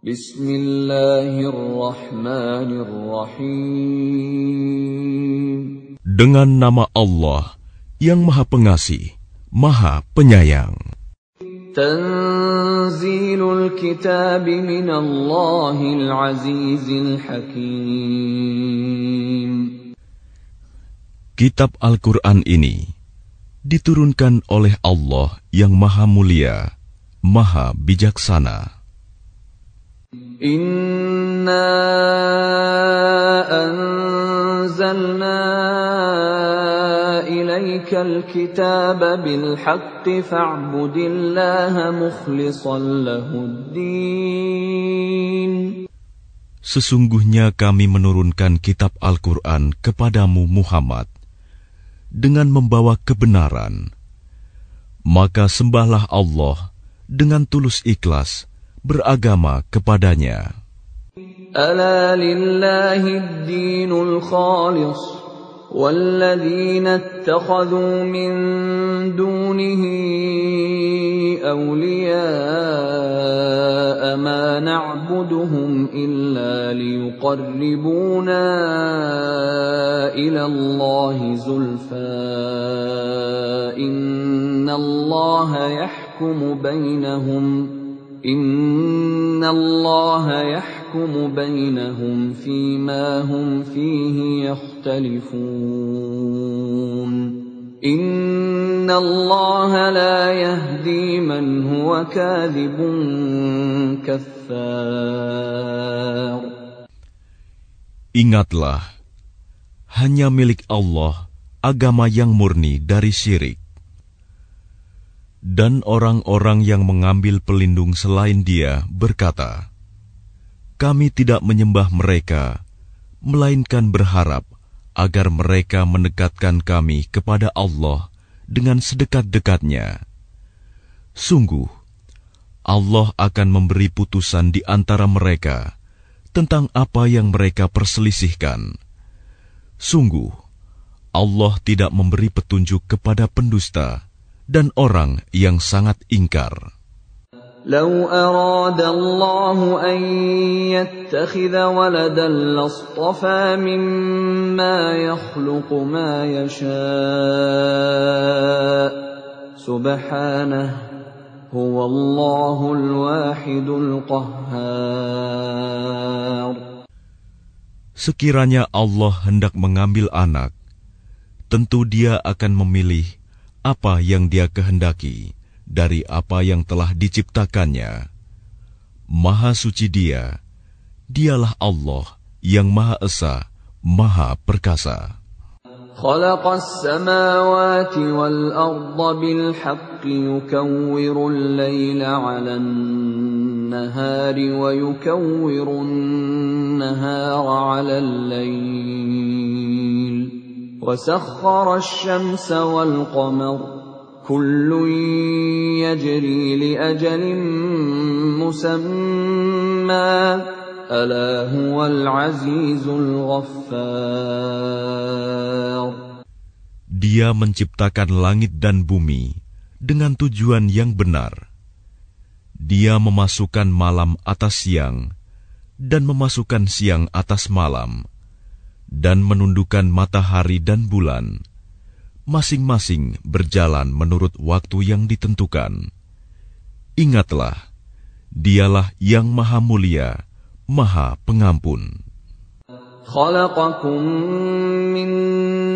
Bismillahirrahmanirrahim. Dengan nama Allah yang Maha Pengasih, Maha Penyayang. Tanzilul Kitab min Allahil Azizil Hakim. Kitab Al-Quran ini diturunkan oleh Allah yang Maha Mulia, Maha Bijaksana. Inna anzalna ilaika alkitaba bilhaqqi fa'budillaha mukhlishan lahuddin. Sesungguhnya kami menurunkan kitab Al-Quran kepadamu Muhammad dengan membawa kebenaran. Maka sembahlah Allah dengan tulus ikhlas beragama kepadanya. Ala lillahi dinul khalis والذين اتخذوا من دونه أولياء ما نعبدهم إلا ليقربونا إلى الله زلفى إن الله يحكم بينهم ۖ إن الله يحكم بينهم فيما هم فيه يختلفون إن الله لا يهدي من هو كاذب كفار Ingatlah, hanya milik Allah agama yang murni dari syirik. Dan orang-orang yang mengambil pelindung selain Dia berkata, "Kami tidak menyembah mereka, melainkan berharap agar mereka mendekatkan kami kepada Allah dengan sedekat-dekatnya. Sungguh, Allah akan memberi putusan di antara mereka tentang apa yang mereka perselisihkan. Sungguh, Allah tidak memberi petunjuk kepada pendusta." dan orang yang sangat ingkar. لو أراد الله أن يتخذ ولدا لاصطفى مما يخلق ما يشاء سبحانه هو الله الواحد القهار Sekiranya Allah hendak mengambil anak, tentu dia akan memilih apa yang Dia kehendaki dari apa yang telah diciptakannya. Maha suci Dia, Dialah Allah yang Maha Esa, Maha Perkasa. خلق السماوات والأرض بالحق يكور الليل على النهار ويكور النهار على الليل وسخر الشمس والقمر كل يجري لأجل مسمى ألا هو العزيز الغفار Dia menciptakan langit dan bumi dengan tujuan yang benar. Dia memasukkan malam atas siang dan memasukkan siang atas malam dan menundukkan matahari dan bulan, masing-masing berjalan menurut waktu yang ditentukan. Ingatlah, Dialah yang Maha Mulia, Maha Pengampun. خلقكم من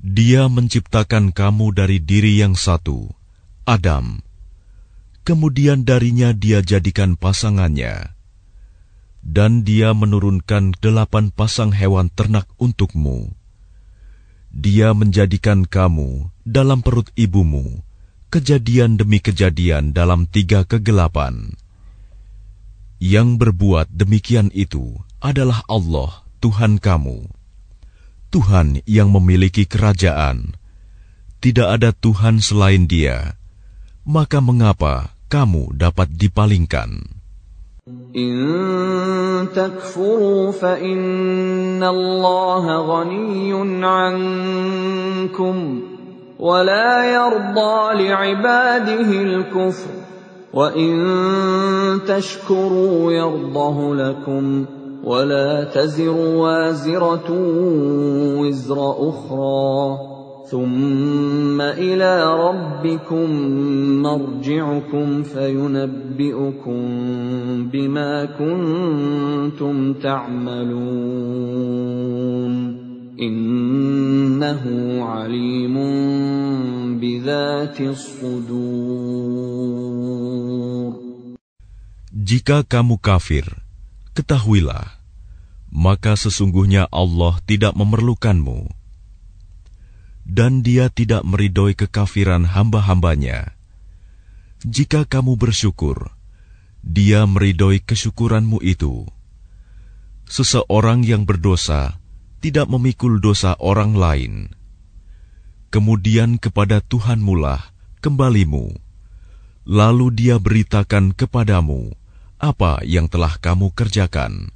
Dia menciptakan kamu dari diri yang satu, Adam. kemudian darinya dia jadikan pasangannya, dan dia menurunkan delapan pasang hewan ternak untukmu. Dia menjadikan kamu dalam perut ibumu, kejadian demi kejadian dalam tiga kegelapan. Yang berbuat demikian itu adalah Allah, Tuhan kamu. Tuhan yang memiliki kerajaan. Tidak ada Tuhan selain Dia. Maka mengapa kamu dapat dipalingkan. In fa inna Allah ghaniyun ankum wa la yarda li'ibadihi al-kufr wa in ولا تزر وازرة وزر أخرى. ثم إلى ربكم مرجعكم فينبئكم بما كنتم تعملون. إنه عليم بذات الصدور. Jika kamu kafir, ketahuilah maka sesungguhnya Allah tidak memerlukanmu dan dia tidak meridoi kekafiran hamba-hambanya. Jika kamu bersyukur, dia meridoi kesyukuranmu itu. Seseorang yang berdosa tidak memikul dosa orang lain. Kemudian kepada Tuhanmulah kembalimu, lalu dia beritakan kepadamu apa yang telah kamu kerjakan.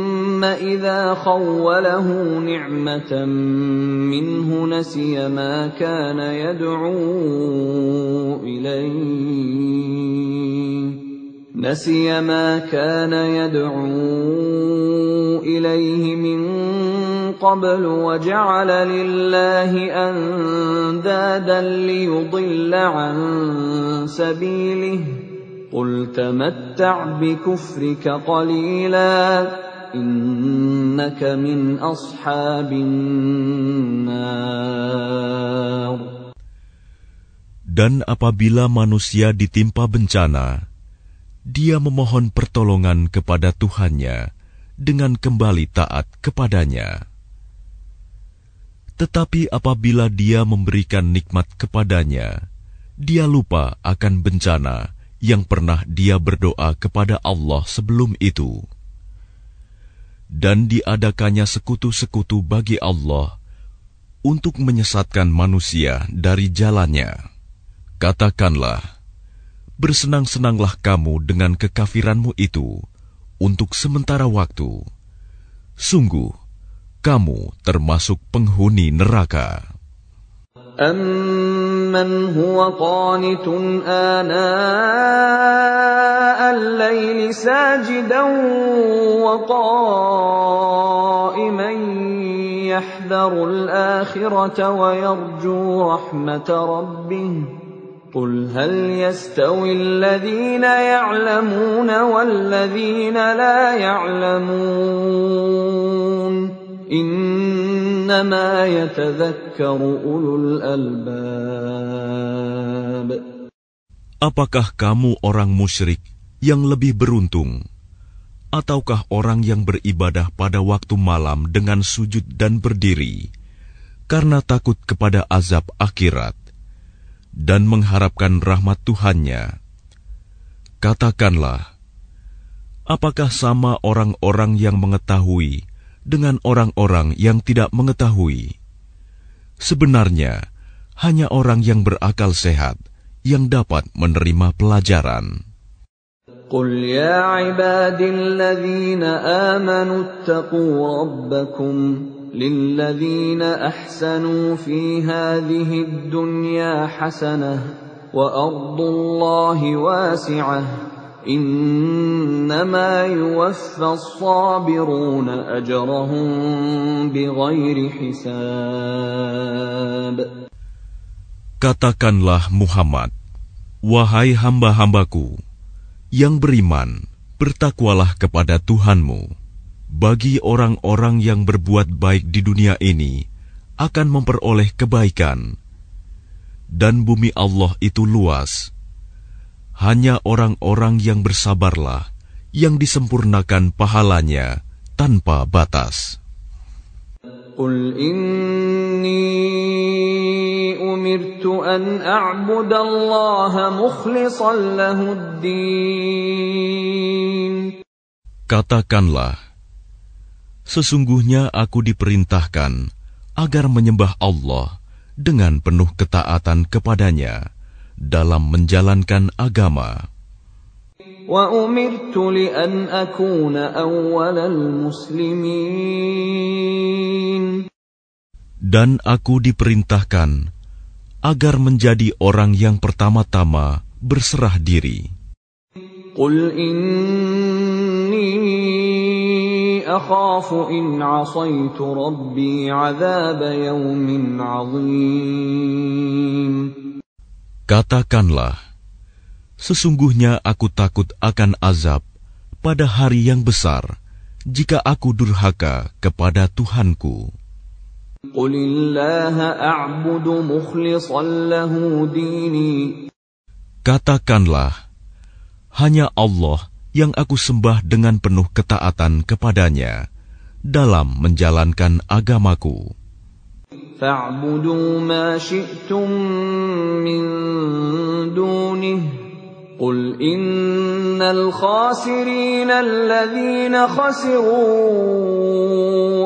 إِذَا خَوَّلَهُ نِعْمَةً مِّنْهُ نَسِيَ مَا كَانَ يَدْعُو إِلَيْهِ. نسي ما كان يدعو إليه من قبل وجعل لله أندادا ليضل عن سبيله. قل تمتع بكفرك قليلا. innaka min ashabin nar. Dan apabila manusia ditimpa bencana, dia memohon pertolongan kepada Tuhannya dengan kembali taat kepadanya. Tetapi apabila dia memberikan nikmat kepadanya, dia lupa akan bencana yang pernah dia berdoa kepada Allah sebelum itu. Dan diadakannya sekutu-sekutu bagi Allah untuk menyesatkan manusia dari jalannya. Katakanlah, bersenang-senanglah kamu dengan kekafiranmu itu untuk sementara waktu. Sungguh, kamu termasuk penghuni neraka. أَمَّنْ هُوَ قَانِتٌ آنَاءَ اللَّيْلِ سَاجِدًا وَقَائِمًا يَحْذَرُ الْآخِرَةَ وَيَرْجُو رَحْمَةَ رَبِّهِ قل هل يستوي الذين يعلمون والذين لا يعلمون انما يتذكر اولو الالباب Apakah kamu orang musyrik yang lebih beruntung ataukah orang yang beribadah pada waktu malam dengan sujud dan berdiri karena takut kepada azab akhirat dan mengharapkan rahmat Tuhannya. Katakanlah, apakah sama orang-orang yang mengetahui dengan orang-orang yang tidak mengetahui? Sebenarnya, hanya orang yang berakal sehat yang dapat menerima pelajaran. قل يا عبادي الذين آمنوا اتقوا ربكم للذين احسنوا في هذه الدنيا حسنه وارض الله واسعه ajrahum حساب. Katakanlah Muhammad wahai hamba-hambaku yang beriman bertakwalah kepada Tuhanmu. Bagi orang-orang yang berbuat baik di dunia ini akan memperoleh kebaikan. Dan bumi Allah itu luas hanya orang-orang yang bersabarlah yang disempurnakan pahalanya tanpa batas. Qul inni umirtu an a'budallaha mukhlishan lahuddin. Katakanlah, sesungguhnya aku diperintahkan agar menyembah Allah dengan penuh ketaatan kepadanya dalam menjalankan agama. Dan aku diperintahkan agar menjadi orang yang pertama-tama berserah diri. Qul inni akhafu in asaitu rabbi azab yawmin azim. Katakanlah, sesungguhnya aku takut akan azab pada hari yang besar jika aku durhaka kepada Tuhanku. Katakanlah, hanya Allah yang aku sembah dengan penuh ketaatan kepadanya dalam menjalankan agamaku. فاعبدوا ما شئتم من دونه قل إن الخاسرين الذين خسروا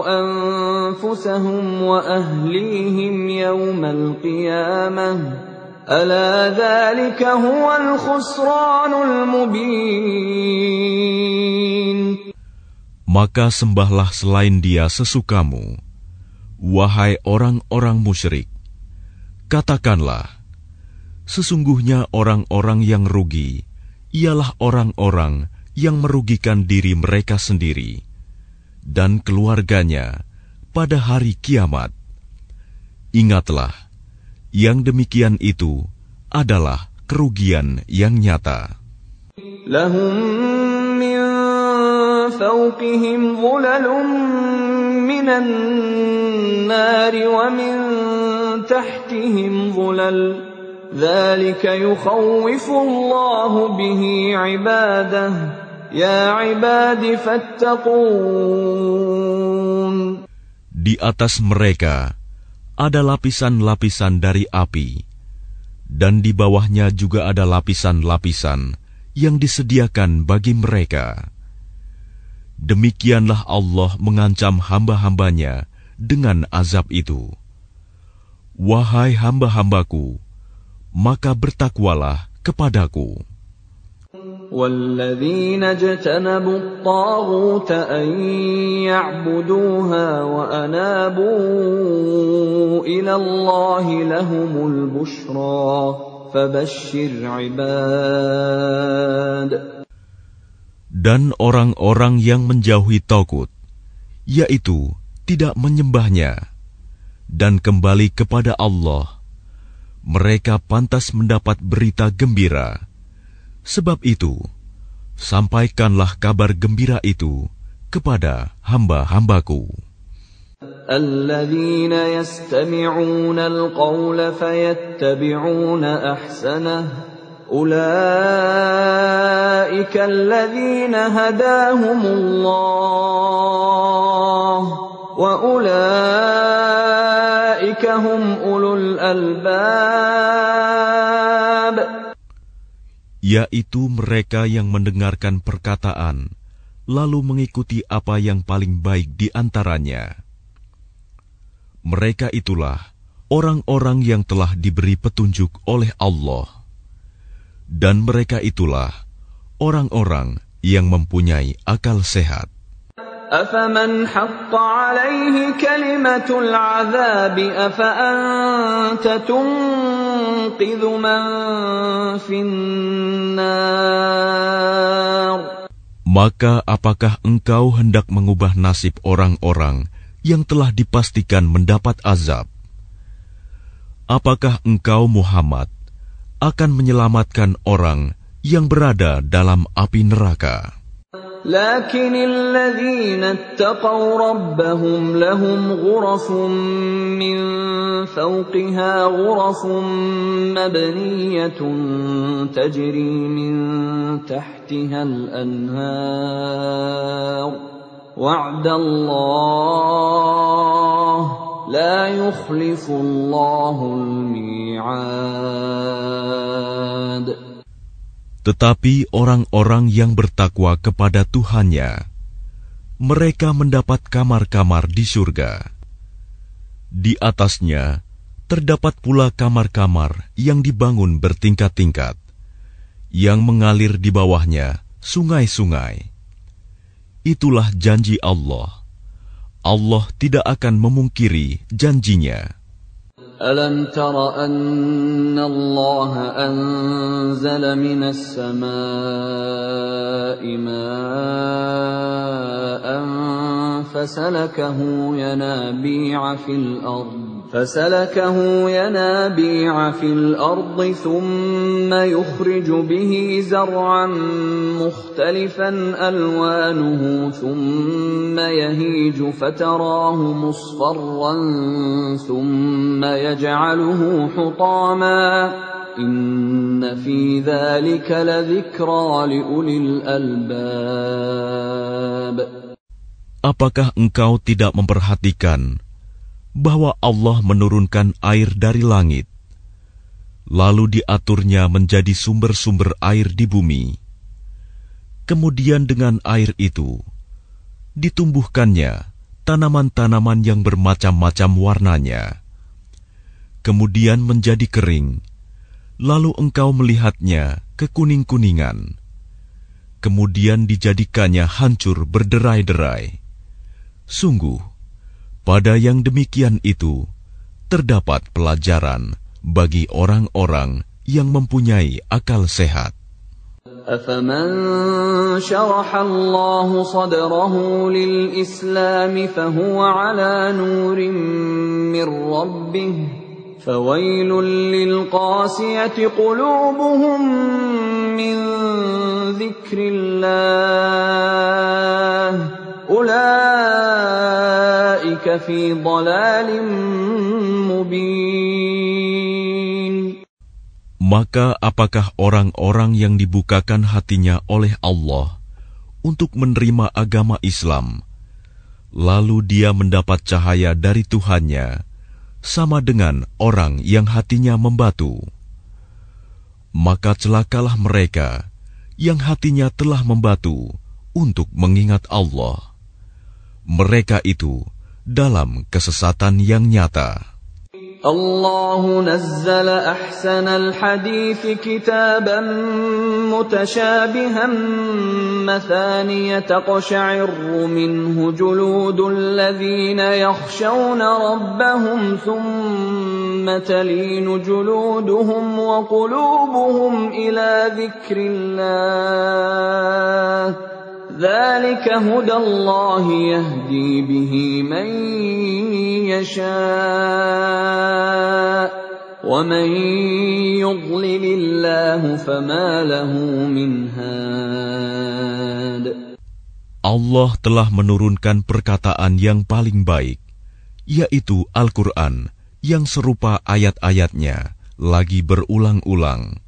أنفسهم وأهليهم يوم القيامة ألا ذلك هو الخسران المبين Maka sembahlah selain dia sesukamu. Wahai orang-orang musyrik, katakanlah, sesungguhnya orang-orang yang rugi ialah orang-orang yang merugikan diri mereka sendiri dan keluarganya pada hari kiamat. Ingatlah, yang demikian itu adalah kerugian yang nyata. Lahum min من النار ومن تحتهم ظلل ذلك يخوف الله به عباده يا عباد فاتقون Di atas mereka ada lapisan-lapisan dari api, dan di bawahnya juga ada lapisan-lapisan yang disediakan bagi mereka. Demikianlah Allah mengancam hamba-hambanya dengan azab itu. Wahai hamba-hambaku, maka bertakwalah kepadaku. والذين اجتنبوا الطاغوت أن يعبدوها وأنابوا إلى الله لهم البشرى فبشر عباد dan orang-orang yang menjauhi Taugut, yaitu tidak menyembahnya, dan kembali kepada Allah, mereka pantas mendapat berita gembira. Sebab itu, sampaikanlah kabar gembira itu kepada hamba-hambaku. الذين يستمعون القول فيتبعون أحسنه أولئك الذين هداهم الله وأولئك هم أولو الألباب yaitu mereka yang mendengarkan perkataan, lalu mengikuti apa yang paling baik di antaranya. Mereka itulah orang-orang yang telah diberi petunjuk oleh Allah. Dan mereka itulah orang-orang yang mempunyai akal sehat. أفمن حق عليه كلمة العذاب أفأنت تنقذ ينقذ من في النار Maka apakah engkau hendak mengubah nasib orang-orang yang telah dipastikan mendapat azab? Apakah engkau Muhammad akan menyelamatkan orang yang berada dalam api neraka? لكن الذين اتقوا ربهم لهم غرف من فوقها غرف مبنية تجري من تحتها الأنهار وعد الله لا يخلف الله الميعاد Tetapi orang-orang yang bertakwa kepada Tuhannya, mereka mendapat kamar-kamar di surga. Di atasnya terdapat pula kamar-kamar yang dibangun bertingkat-tingkat, yang mengalir di bawahnya sungai-sungai. Itulah janji Allah. Allah tidak akan memungkiri janjinya. ألم تر أن الله أنزل من السماء ماء فسلكه ينابيع في الأرض فسلكه ينابيع في الأرض ثم يخرج به زرعا مختلفا ألوانه ثم يهيج فتراه مصفرا ثم يجعله حطاما إن في ذلك لذكرى لأولي الألباب. Apakah engkau tidak memperhatikan bahwa Allah menurunkan air dari langit, lalu diaturnya menjadi sumber-sumber air di bumi. Kemudian dengan air itu, ditumbuhkannya tanaman-tanaman yang bermacam-macam warnanya. Kemudian menjadi kering, lalu engkau melihatnya kekuning-kuningan. Kemudian dijadikannya hancur berderai-derai. Sungguh, pada yang demikian itu, terdapat pelajaran bagi orang-orang yang mempunyai akal sehat. أفمن شرح الله صدره للإسلام فهو على نور من ربه فويل للقاسية قلوبهم من ذكر الله ulaika fi mubin maka apakah orang-orang yang dibukakan hatinya oleh Allah untuk menerima agama Islam lalu dia mendapat cahaya dari Tuhannya sama dengan orang yang hatinya membatu? Maka celakalah mereka yang hatinya telah membatu untuk mengingat Allah. Mereka itu dalam kesesatan yang nyata. الله نزل أحسن الحديث كتابا متشابها مثانية تقشعر منه جلود الذين يخشون ربهم ثم تلين جلودهم وقلوبهم إلى ذكر الله ذلك هدى الله يهدي به من يشاء ومن يضلل الله فما له من هاد Allah telah menurunkan perkataan yang paling baik, yaitu Al-Quran yang serupa ayat-ayatnya lagi berulang-ulang.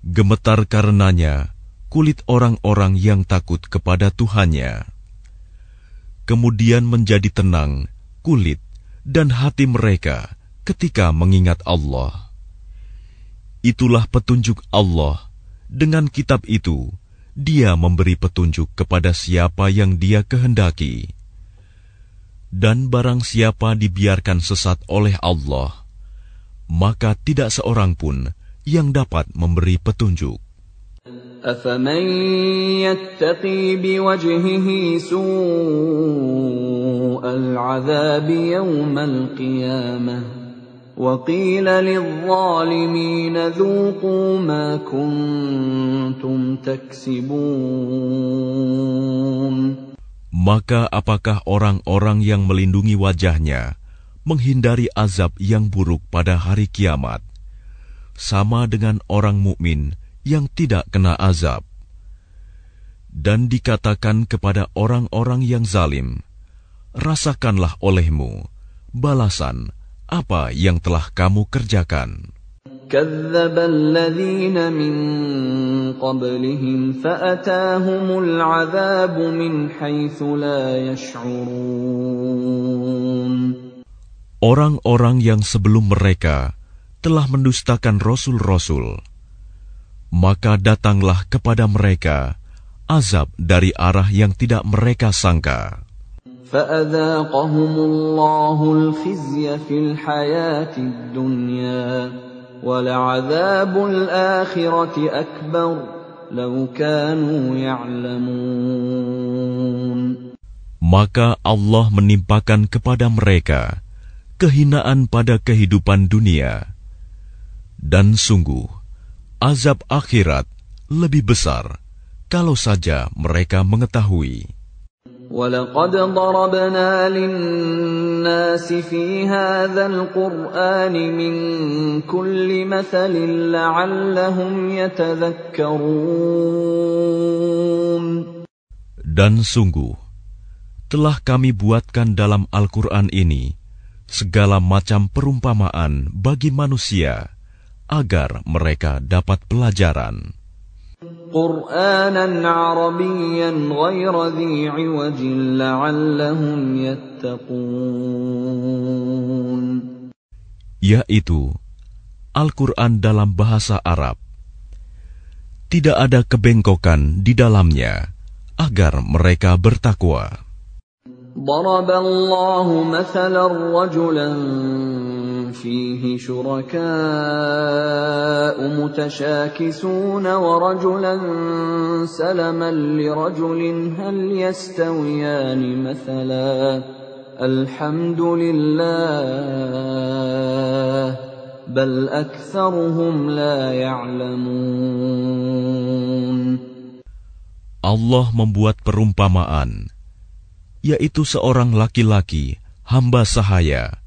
Gemetar karenanya kulit orang-orang yang takut kepada Tuhannya. Kemudian menjadi tenang kulit dan hati mereka ketika mengingat Allah. Itulah petunjuk Allah. Dengan kitab itu, Dia memberi petunjuk kepada siapa yang Dia kehendaki. Dan barang siapa dibiarkan sesat oleh Allah, maka tidak seorang pun yang dapat memberi petunjuk. أفمن يتقي بوجهه سوء العذاب يوم القيامة وقيل للظالمين ذوقوا ما كنتم تكسبون Maka apakah orang-orang yang melindungi wajahnya menghindari azab yang buruk pada hari kiamat sama dengan orang mukmin yang tidak kena azab dan dikatakan kepada orang-orang yang zalim rasakanlah olehmu balasan apa yang telah kamu kerjakan. كذب الذين من قبلهم فأتاهم العذاب من حيث لا يشعرون Orang-orang yang sebelum mereka telah mendustakan rasul-rasul, maka datanglah kepada mereka azab dari arah yang tidak mereka sangka. فأذاقهم الله الخزي في الحياة الدنيا ولعذاب الآخرة أكبر لو كانوا يعلمون Maka Allah menimpakan kepada mereka kehinaan pada kehidupan dunia. Dan sungguh, azab akhirat lebih besar kalau saja mereka mengetahui. ولقد ضربنا للناس في هذا القرآن من كل مثل لعلهم يتذكرون Dan sungguh, telah kami buatkan dalam Al-Quran ini segala macam perumpamaan bagi manusia agar mereka dapat pelajaran. قرآنا عربيا غير ذي عوج لعلهم يتقون yaitu Al-Quran dalam bahasa Arab. Tidak ada kebengkokan di dalamnya agar mereka bertakwa. ضرب الله مثلا رجلا فيه شركاء متشاكسون ورجلا سلما لرجل هل يستويان مثلا الحمد لله بل أكثرهم لا يعلمون Allah membuat perumpamaan, yaitu seorang laki-laki, hamba sahaya,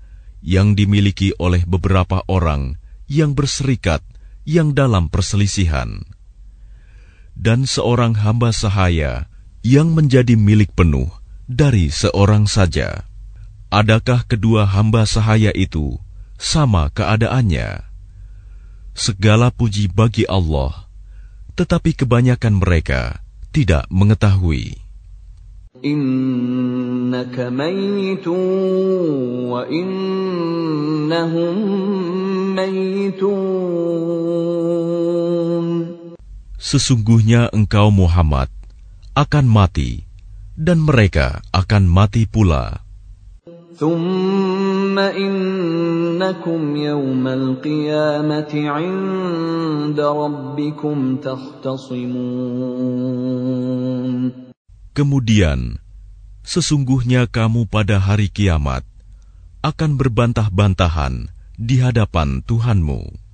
yang dimiliki oleh beberapa orang yang berserikat yang dalam perselisihan, dan seorang hamba sahaya yang menjadi milik penuh dari seorang saja. Adakah kedua hamba sahaya itu sama keadaannya? Segala puji bagi Allah, tetapi kebanyakan mereka tidak mengetahui. إنك ميت وإنهم ميتون Sesungguhnya engkau Muhammad akan mati dan mereka akan mati pula. ثم إنكم يوم القيامة عند ربكم تختصمون Kemudian, sesungguhnya kamu pada hari kiamat akan berbantah-bantahan di hadapan Tuhanmu.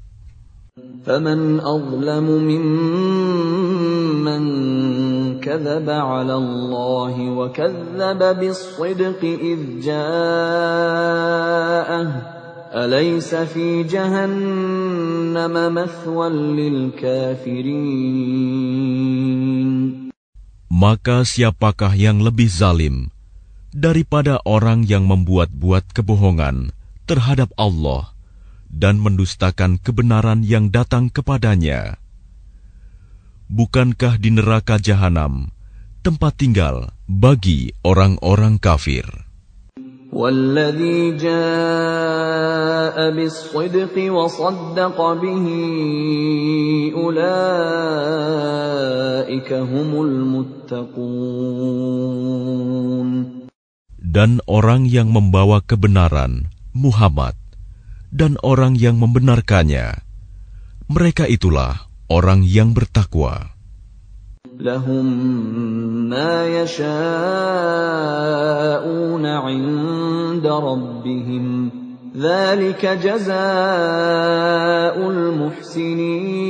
فمن أظلم ممن كذب على الله وكذب بالصدق إذ جاءه أليس في جهنم مثوى للكافرين maka siapakah yang lebih zalim daripada orang yang membuat-buat kebohongan terhadap Allah dan mendustakan kebenaran yang datang kepadanya? Bukankah di neraka jahanam tempat tinggal bagi orang-orang kafir? والذي جاء بالصدق وصدق به أولئك هم المتقون Dan orang yang membawa kebenaran, Muhammad, dan orang yang membenarkannya, mereka itulah orang yang bertakwa. لهم ما يشاءون عند ربهم ذلك جزاء المحسنين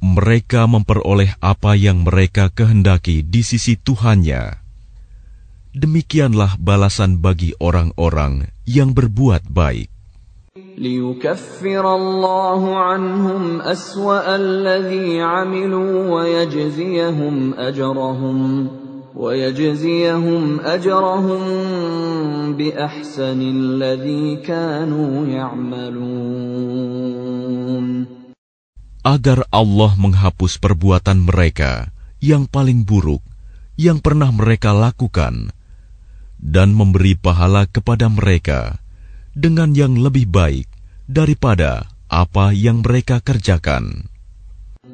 Mereka memperoleh apa yang mereka kehendaki di sisi Tuhannya. Demikianlah balasan bagi orang-orang yang berbuat baik. ليكفر الله عنهم أسوأ الذي عملوا ويجزيهم أجرهم ويجزيهم أجرهم بأحسن الذي كانوا يعملون Agar Allah menghapus perbuatan mereka yang paling buruk yang pernah mereka lakukan dan memberi pahala kepada mereka dengan yang lebih baik daripada apa yang mereka kerjakan.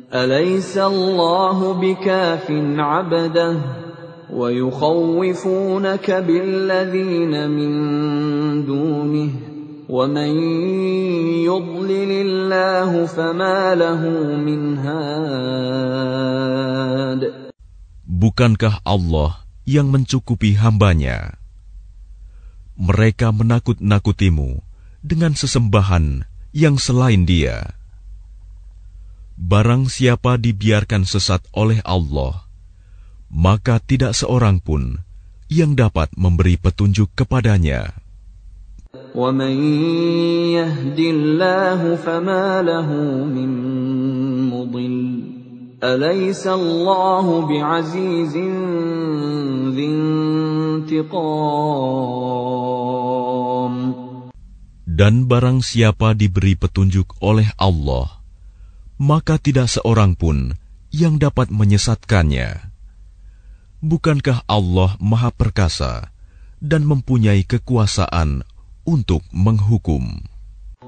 أليس الله بكاف عبده ويخوفونك بالذين من دونه ومن يضلل الله فما له من هاد Bukankah Allah yang mencukupi hambanya? Mereka menakut-nakutimu dengan sesembahan yang selain dia. Barang siapa dibiarkan sesat oleh Allah, maka tidak seorang pun yang dapat memberi petunjuk kepadanya. ومن يهد الله فما له من مضل dan barang siapa diberi petunjuk oleh Allah, maka tidak seorang pun yang dapat menyesatkannya. Bukankah Allah Maha Perkasa dan mempunyai kekuasaan untuk menghukum?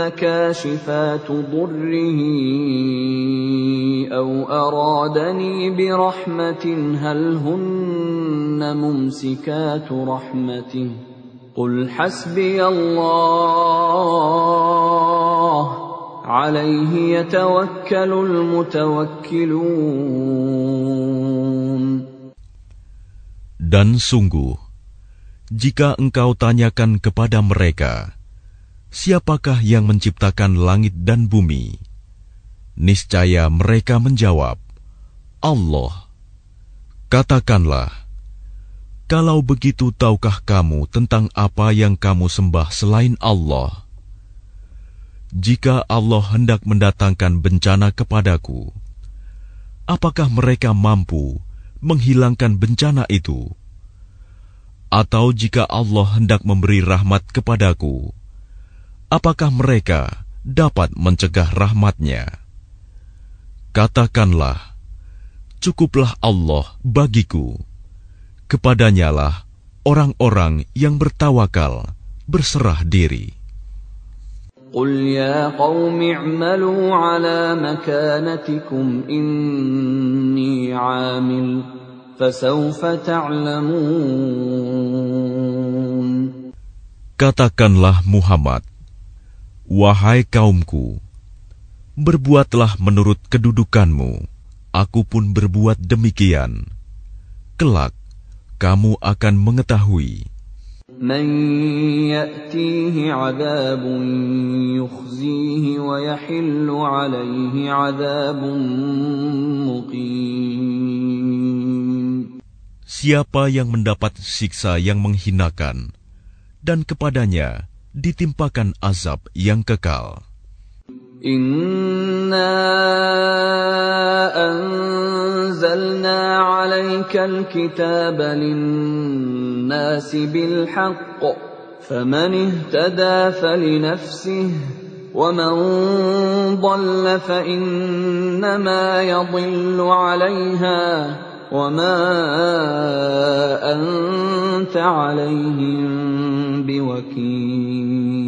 كاشفات ضره أو أرادني برحمة هل هن ممسكات رحمته؟ قل حسبي الله. عليه يتوكل المتوكلون. Dan sungguh, jika engkau tanyakan kepada mereka, siapakah yang menciptakan langit dan bumi? Niscaya mereka menjawab, Allah. Katakanlah, kalau begitu tahukah kamu tentang apa yang kamu sembah selain Allah? Jika Allah hendak mendatangkan bencana kepadaku, apakah mereka mampu menghilangkan bencana itu? Atau jika Allah hendak memberi rahmat kepadaku, apakah mereka dapat mencegah rahmatnya? Katakanlah, cukuplah Allah bagiku. Kepadanyalah orang-orang yang bertawakal berserah diri. قل يا قوم اعملوا على مكانتكم إني عامل فسوف تعلمون Katakanlah Muhammad, Wahai kaumku, berbuatlah menurut kedudukanmu, aku pun berbuat demikian. Kelak, kamu akan mengetahui. من يأتيه عذاب يخزيه ويحل عليه عذاب مقيم Siapa yang mendapat siksa yang menghinakan, dan kepadanya ditimpakan azab yang kekal. Inna anzalna alaika alkitaba linnasi bilhaq faman ihtada falinafsih ومن ضل فإنما يضل عليها وما أنت عليهم بوكيل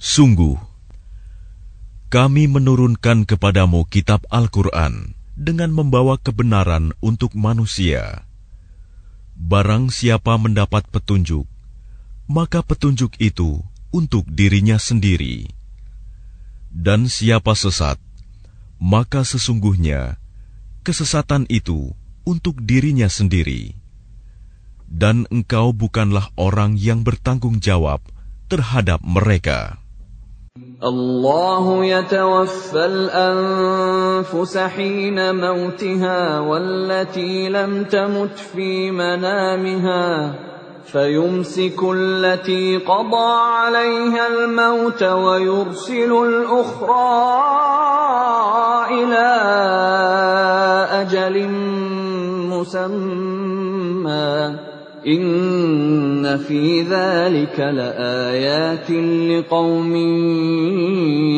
Sungguh, Kami menurunkan kepadamu kitab Al-Quran dengan membawa kebenaran untuk manusia. Barang siapa mendapat petunjuk, maka petunjuk itu untuk dirinya sendiri. Dan siapa sesat, maka sesungguhnya kesesatan itu untuk dirinya sendiri. Dan engkau bukanlah orang yang bertanggung jawab terhadap mereka. الله يتوفى الأنفس حين موتها والتي لم تمت في منامها فيمسك التي قضى عليها الموت ويرسل الأخرى إلى أجل مسمى إن في ذلك لآيات لقوم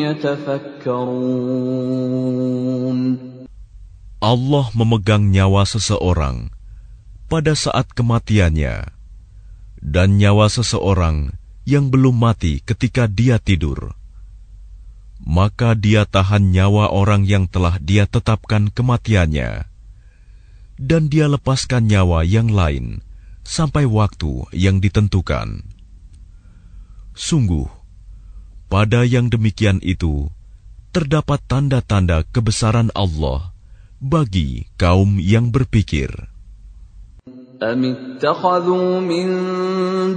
يتفكرون Allah memegang nyawa seseorang pada saat kematiannya dan nyawa seseorang yang belum mati ketika dia tidur. Maka dia tahan nyawa orang yang telah dia tetapkan kematiannya dan dia lepaskan nyawa yang lain sampai waktu yang ditentukan. Sungguh, pada yang demikian itu terdapat tanda-tanda kebesaran Allah bagi kaum yang berpikir. أم اتخذوا من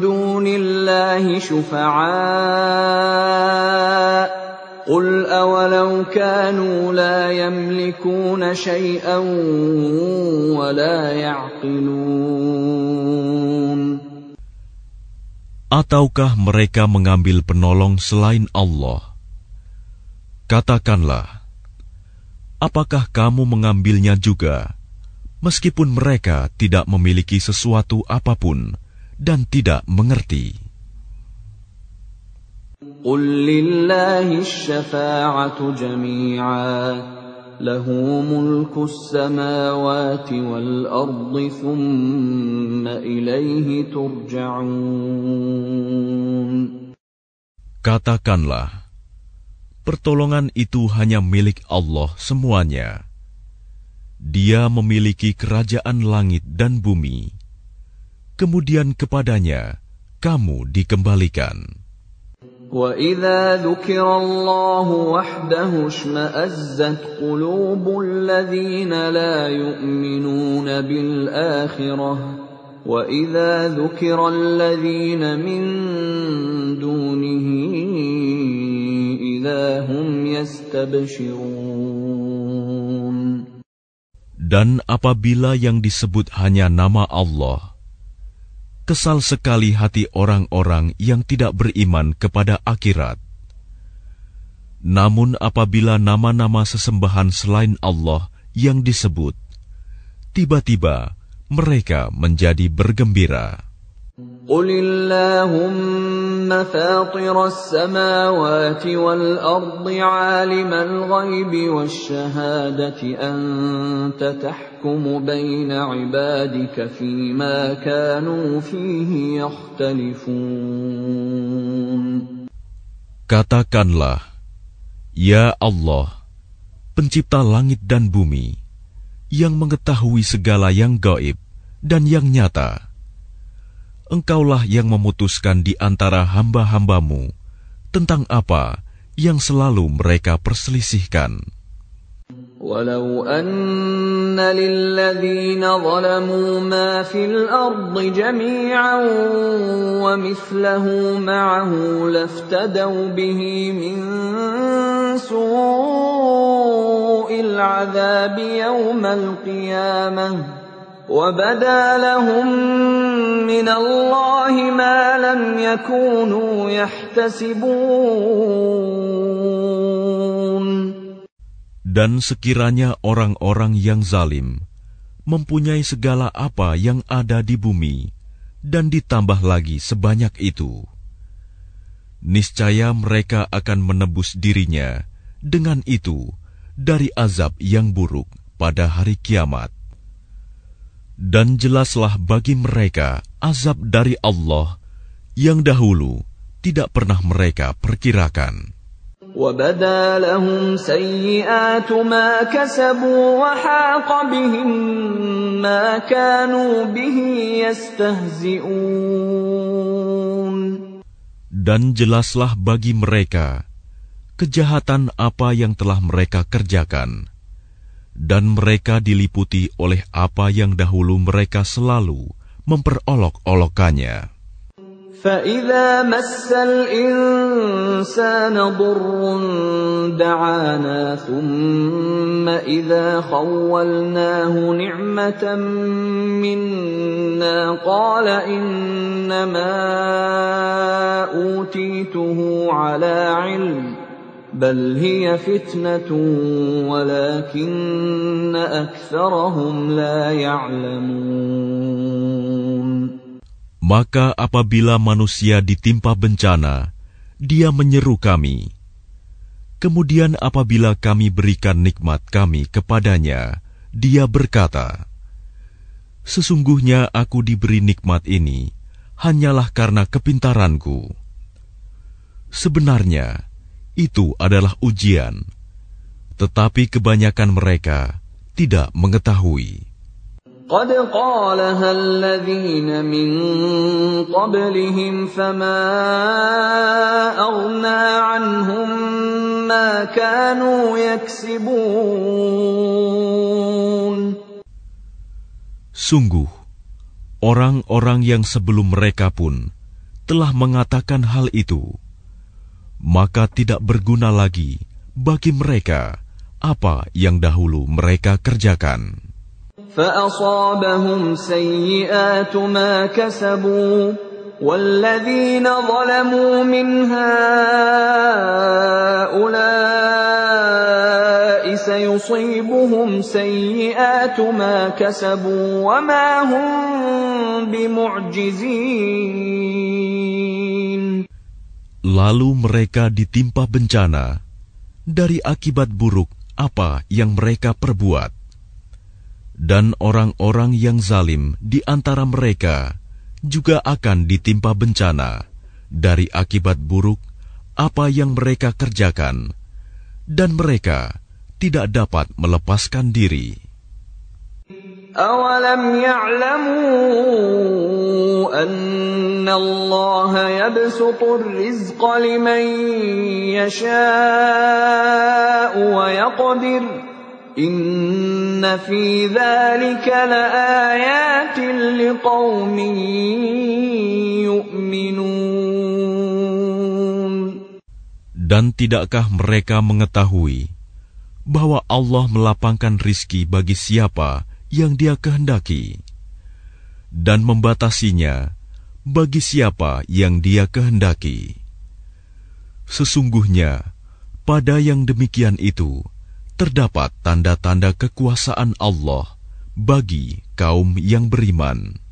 دون الله شفعاء قل أولو كانوا لا يملكون شيئا ولا يعقلون Ataukah mereka mengambil penolong selain Allah? Katakanlah, apakah kamu mengambilnya juga, meskipun mereka tidak memiliki sesuatu apapun dan tidak mengerti? قل لله الشفاعة جميعا له ملك السماوات والأرض ثم إليه ترجعون Katakanlah, pertolongan itu hanya milik Allah semuanya. Dia memiliki kerajaan langit dan bumi. Kemudian kepadanya kamu dikembalikan. وإذا ذكر الله وحده اشمأزت قلوب الذين لا يؤمنون بالآخرة وإذا ذكر الذين من دونه إذا هم يستبشرون Dan apabila yang disebut hanya nama Allah, kesal sekali hati orang-orang yang tidak beriman kepada akhirat. Namun apabila nama-nama sesembahan selain Allah yang disebut, tiba-tiba mereka menjadi bergembira. قل اللهم فاطر السماوات والأرض عالم الغيب والشهادة أنت تحكم بين عبادك فيما كانوا فيه يختلفون Katakanlah, Ya Allah, pencipta langit dan bumi, yang mengetahui segala yang gaib dan yang nyata. Engkaulah yang memutuskan di antara hamba-hambamu tentang apa yang selalu mereka perselisihkan. ولو أن للذين ظلموا ما في الأرض جميعا ومثله معه لافتدوا به من سوء العذاب يوم القيامة وبدا لهم من الله ما لم يكونوا يحتسبون Dan sekiranya orang-orang yang zalim mempunyai segala apa yang ada di bumi dan ditambah lagi sebanyak itu, niscaya mereka akan menebus dirinya dengan itu dari azab yang buruk pada hari kiamat. Dan jelaslah bagi mereka azab dari Allah yang dahulu tidak pernah mereka perkirakan. وبدا لهم سيئات ما كسبوا وحاق بهم ما كانوا به يستهزئون Dan jelaslah bagi mereka kejahatan apa yang telah mereka kerjakan, dan mereka diliputi oleh apa yang dahulu mereka selalu memperolok-olokannya. فإذا مس الإنسان ضر دعانا ثم إذا خولناه نعمة منا قال إنما أوتيته على علم بل هي فتنة ولكن أكثرهم لا يعلمون Maka apabila manusia ditimpa bencana, dia menyeru kami. Kemudian apabila kami berikan nikmat kami kepadanya, dia berkata, Sesungguhnya aku diberi nikmat ini hanyalah karena kepintaranku. Sebenarnya, itu adalah ujian, tetapi kebanyakan mereka tidak mengetahui. قد قالها الذين من قبلهم فما أغنى عنهم ما كانوا يكسبون Sungguh, orang-orang yang sebelum mereka pun telah mengatakan hal itu, maka tidak berguna lagi bagi mereka apa yang dahulu mereka kerjakan. فأصابهم سيئات ما كسبوا والذين ظلموا من هؤلاء سيصيبهم سيئات ما كسبوا وما هم بمعجزين Lalu mereka ditimpa bencana dari akibat buruk apa yang mereka perbuat dan orang-orang yang zalim di antara mereka juga akan ditimpa bencana dari akibat buruk apa yang mereka kerjakan, dan mereka tidak dapat melepaskan diri. أولم يعلموا أن الله يبسط الرزق لمن يشاء ويقدر إن في ذلك لآيات لقوم يؤمنون Dan tidakkah mereka mengetahui bahwa Allah melapangkan rizki bagi siapa yang dia kehendaki dan membatasinya bagi siapa yang dia kehendaki. Sesungguhnya, pada yang demikian itu, terdapat tanda-tanda kekuasaan Allah bagi kaum yang beriman.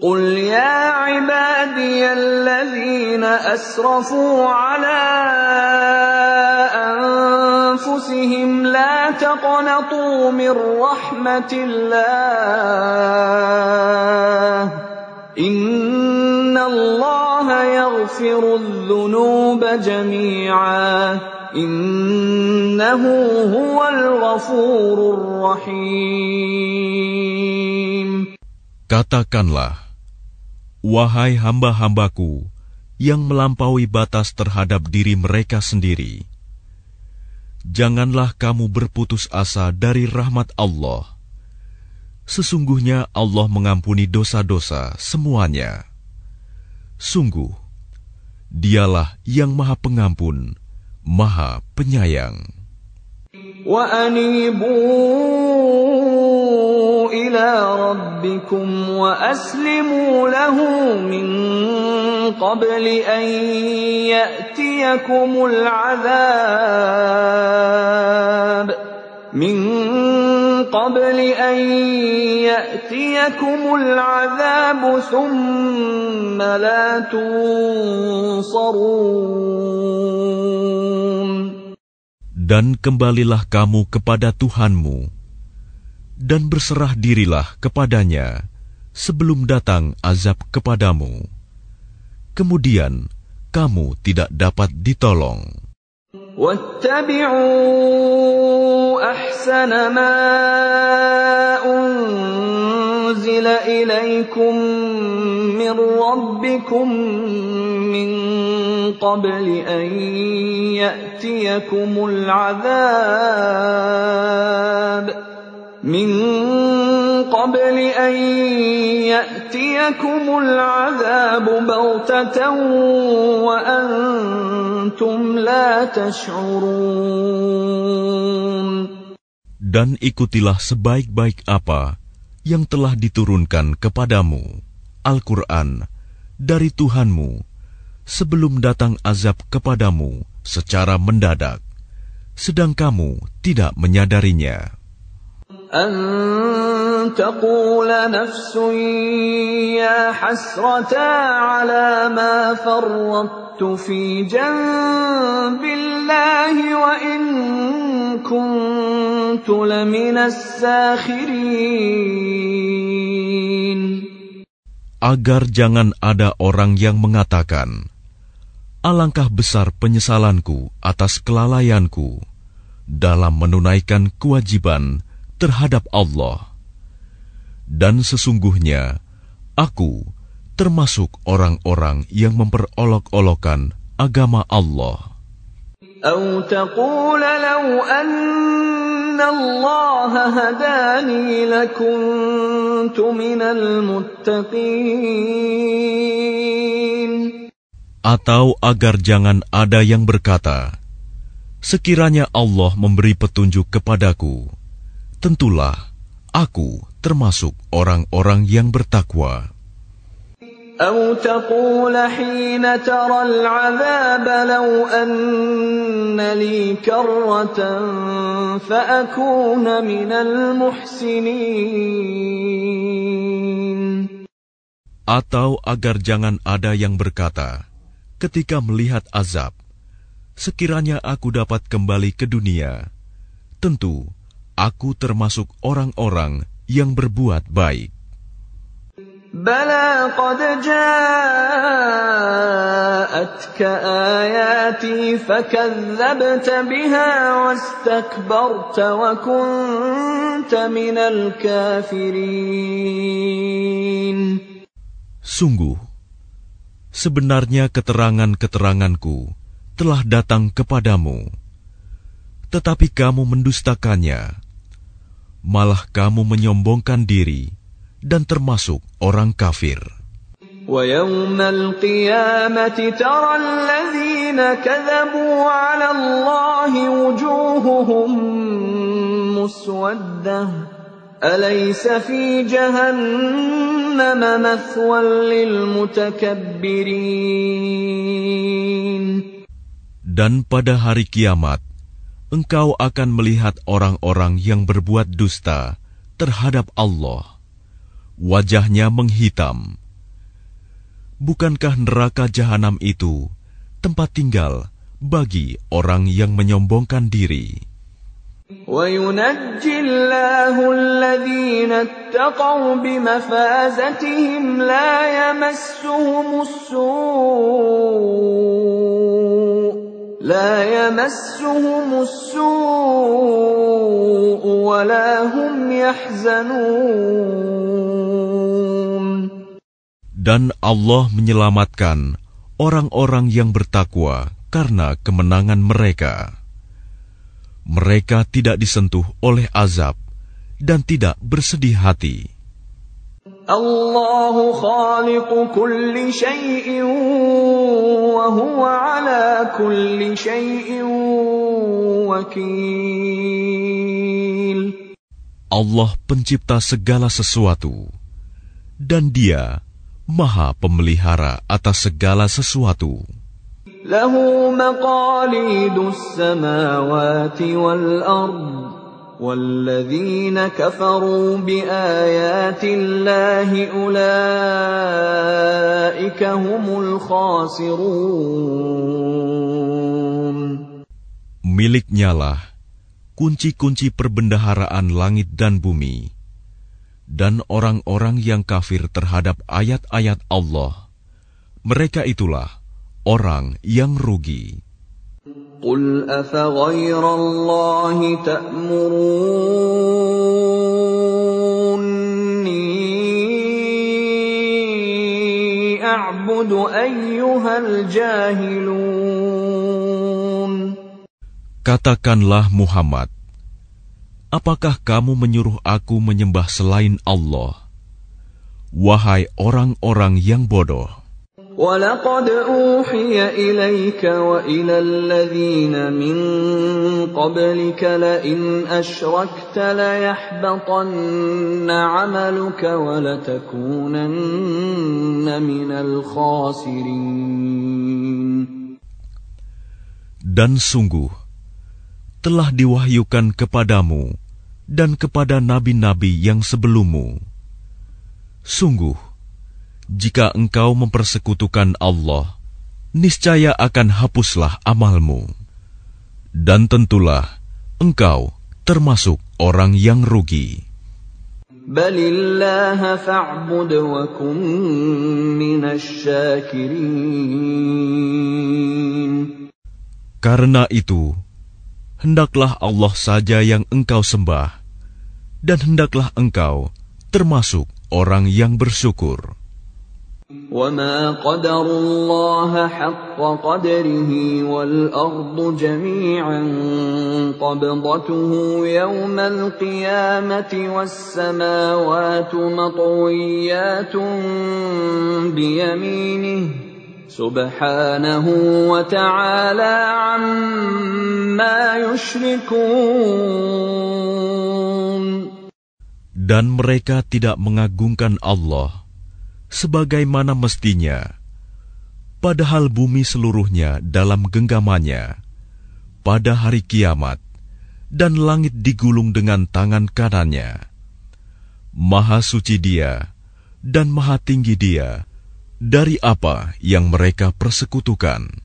قل يا عبادي الذين أسرفوا على أنفسهم لا تقنطوا من رحمة الله إن الله يغفر الذنوب جميعا إنه هو الغفور الرحيم Katakanlah, wahai hamba-hambaku yang melampaui batas terhadap diri mereka sendiri, janganlah kamu berputus asa dari rahmat Allah. Sesungguhnya Allah mengampuni dosa-dosa semuanya. Sungguh, Dialah yang Maha Pengampun, Maha Penyayang. Wa anibu ila rabbikum wa aslimu lahu قبل أن يأتيكم العذاب من قبل أن يأتيكم العذاب ثم لا تنصرون Dan kembalilah kamu kepada Tuhanmu, dan berserah dirilah kepadanya sebelum datang azab kepadamu. Kemudian kamu tidak dapat ditolong. واتبعوا احسن ما انزل اليكم من ربكم من قبل ان ياتيكم العذاب من قبل يأتيكم العذاب وأنتم لا تشعرون. Dan ikutilah sebaik-baik apa yang telah diturunkan kepadamu Al-Qur'an dari Tuhanmu sebelum datang azab kepadamu secara mendadak sedang kamu tidak menyadarinya أن تقول نفس يا حسرتا على ما فرطت في جنب الله وإن كنت لمن الساخرين Agar jangan ada orang yang mengatakan, Alangkah besar penyesalanku atas kelalaianku dalam menunaikan kewajiban terhadap Allah. Dan sesungguhnya, aku termasuk orang-orang yang memperolok-olokan agama Allah. أو تقول لو أن الله هداني لكنت من المتقين Atau agar jangan ada yang berkata, Sekiranya Allah memberi petunjuk kepadaku, tentulah aku termasuk orang-orang yang bertakwa. أو تقول حين ترى العذاب لو أن لي كرة فأكون من المحسنين Atau agar jangan ada yang berkata, ketika melihat azab, sekiranya aku dapat kembali ke dunia, tentu Aku termasuk orang-orang yang berbuat baik. Bala qad ja'atka ayati fakadzabta biha wastakbarta wa kunta minal kafirin. Sungguh, sebenarnya keterangan-keteranganku telah datang kepadamu, tetapi kamu mendustakannya malah kamu menyombongkan diri dan termasuk orang kafir. ويوم القيامة ترى الذين كذبوا على الله وجوههم مسودة أليس في جهنم مثوى للمتكبرين Dan pada hari kiamat, engkau akan melihat orang-orang yang berbuat dusta terhadap Allah. Wajahnya menghitam. Bukankah neraka jahanam itu tempat tinggal bagi orang yang menyombongkan diri? وينجي الله الذين اتقوا بمفازتهم لا يمسهم السوء لا يمسهم السوء ولا هم يحزنون Dan Allah menyelamatkan orang-orang yang bertakwa karena kemenangan mereka. Mereka tidak disentuh oleh azab dan tidak bersedih hati. Allahu khaliqu kulli syai'in wa huwa ala kulli syai'in. Allah pencipta segala sesuatu dan dia maha pemelihara atas segala sesuatu. Lahu maqalidus samawati wal ardh والذين كفروا بآيات الله أولئك هم الخاسرون Miliknyalah kunci-kunci perbendaharaan langit dan bumi, dan orang-orang yang kafir terhadap ayat-ayat Allah. Mereka itulah orang yang rugi. قل أفغير الله تأمروني أعبد أيها الجاهلون Katakanlah Muhammad, apakah kamu menyuruh aku menyembah selain Allah? Wahai orang-orang yang bodoh. ولقد أوحي إليك وإلى الذين من قبلك لئن أشركت ليحبطن عملك ولتكونن من الخاسرين Dan sungguh, telah diwahyukan kepadamu dan kepada nabi-nabi yang sebelummu. Sungguh, jika engkau mempersekutukan Allah, niscaya akan hapuslah amalmu. Dan tentulah engkau termasuk orang yang rugi. Karena itu, hendaklah Allah saja yang engkau sembah, dan hendaklah engkau termasuk orang yang bersyukur. وما قدروا الله حق قدره والأرض جميعا قبضته يوم القيامة والسماوات مطويات بيمينه سبحانه وتعالى عما يشركون Dan mereka tidak mengagungkan Allah sebagaimana mestinya, padahal bumi seluruhnya dalam genggamannya pada hari kiamat, dan langit digulung dengan tangan kanannya. Maha suci Dia dan maha tinggi Dia dari apa yang mereka persekutukan.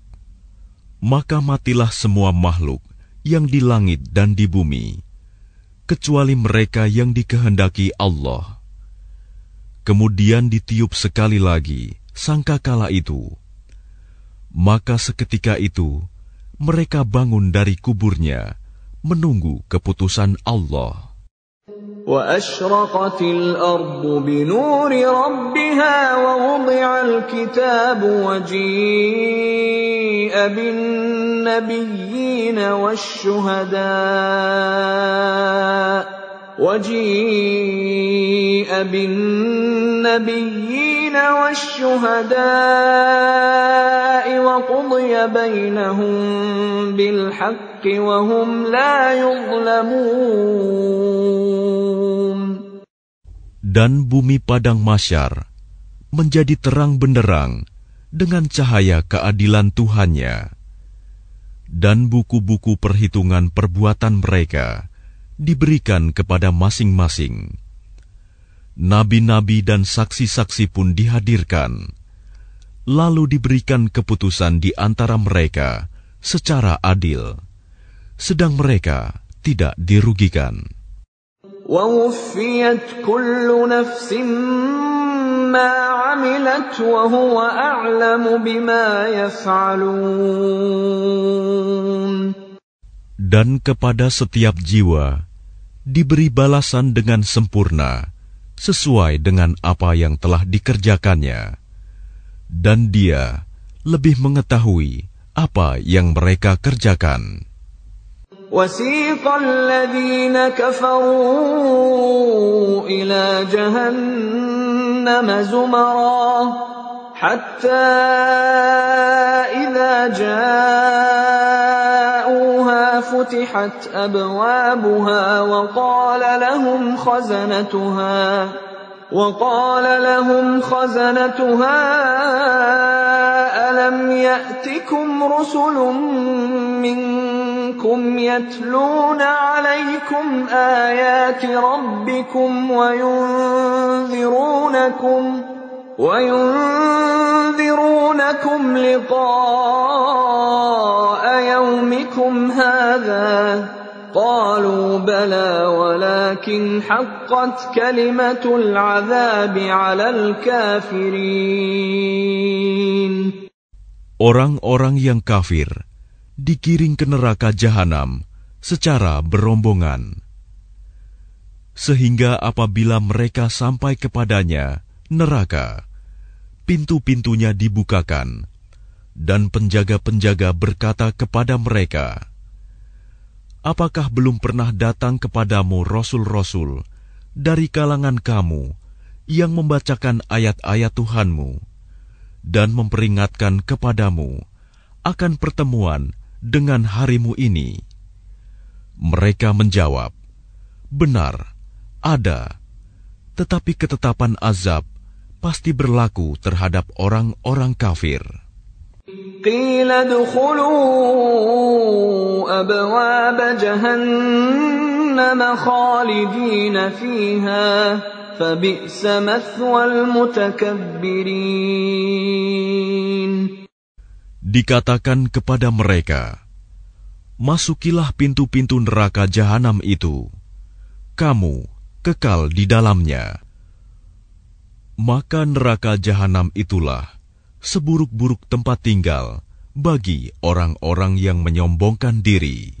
maka matilah semua makhluk yang di langit dan di bumi, kecuali mereka yang dikehendaki Allah. Kemudian ditiup sekali lagi sangkakala itu. Maka seketika itu mereka bangun dari kuburnya menunggu keputusan Allah. وأشرقت الأرض بنور ربها ووضع الكتاب وجيء بالنبيين والشهداء وجيء بالنبيين والشهداء وقضي بينهم بالحق Dan bumi padang masyar menjadi terang benderang dengan cahaya keadilan Tuhannya. Dan buku-buku perhitungan perbuatan mereka diberikan kepada masing-masing. Nabi-nabi dan saksi-saksi pun dihadirkan, lalu diberikan keputusan di antara mereka secara adil, sedang mereka tidak dirugikan. Dan kepada setiap jiwa diberi balasan dengan sempurna sesuai dengan apa yang telah dikerjakannya, dan Dia lebih mengetahui apa yang mereka kerjakan. وسيق الذين كفروا إلى جهنم زمرا حتى إذا جاءوها فتحت أبوابها وقال لهم خزنتها وقال لهم خزنتها ألم يأتكم رسل منكم منكم يتلون عليكم آيات ربكم وينذرونكم وينذرونكم لقاء يومكم هذا قالوا بلى ولكن حقت كلمة العذاب على الكافرين. Orang-orang yang kafir dikiring ke neraka jahanam secara berombongan. Sehingga apabila mereka sampai kepadanya, neraka, pintu-pintunya dibukakan, dan penjaga-penjaga berkata kepada mereka, Apakah belum pernah datang kepadamu rasul-rasul dari kalangan kamu yang membacakan ayat-ayat Tuhanmu? dan memperingatkan kepadamu akan pertemuan dengan harimu ini. Mereka menjawab, "Benar, ada, tetapi ketetapan azab pasti berlaku terhadap orang-orang kafir." قيل ادخلوا أبواب جهنم خالدين فيها Dikatakan kepada mereka, Masukilah pintu-pintu neraka jahanam itu. Kamu kekal di dalamnya. Maka neraka jahanam itulah seburuk-buruk tempat tinggal bagi orang-orang yang menyombongkan diri.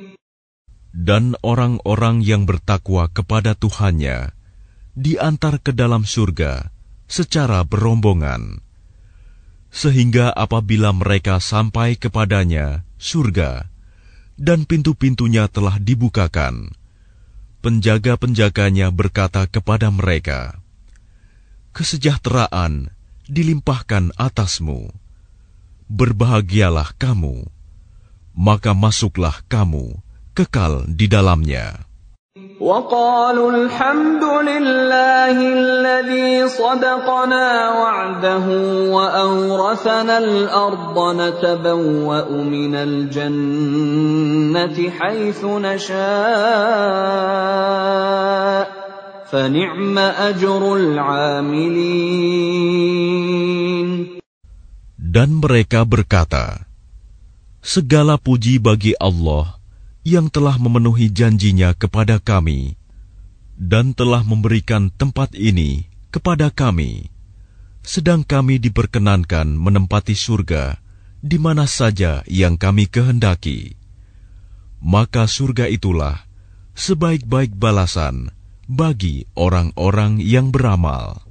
dan orang-orang yang bertakwa kepada Tuhannya diantar ke dalam surga secara berombongan, sehingga apabila mereka sampai kepadanya surga dan pintu-pintunya telah dibukakan, penjaga-penjaganya berkata kepada mereka, "Kesejahteraan dilimpahkan atasmu, berbahagialah kamu, maka masuklah kamu." kekal di dalamnya. وقالوا الحمد لله الذي صدقنا وعده وأورثنا الأرض نتبوأ من الجنة حيث نشاء فنعم أجر العاملين Dan mereka berkata, Segala puji bagi Allah yang telah memenuhi janjinya kepada kami dan telah memberikan tempat ini kepada kami, sedang kami diperkenankan menempati surga di mana saja yang kami kehendaki. Maka surga itulah sebaik-baik balasan bagi orang-orang yang beramal.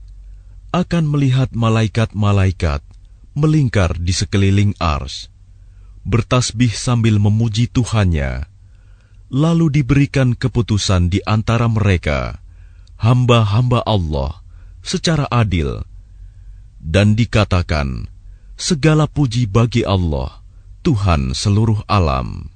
akan melihat malaikat-malaikat melingkar di sekeliling ars, bertasbih sambil memuji Tuhannya, lalu diberikan keputusan di antara mereka, hamba-hamba Allah, secara adil, dan dikatakan, segala puji bagi Allah, Tuhan seluruh alam.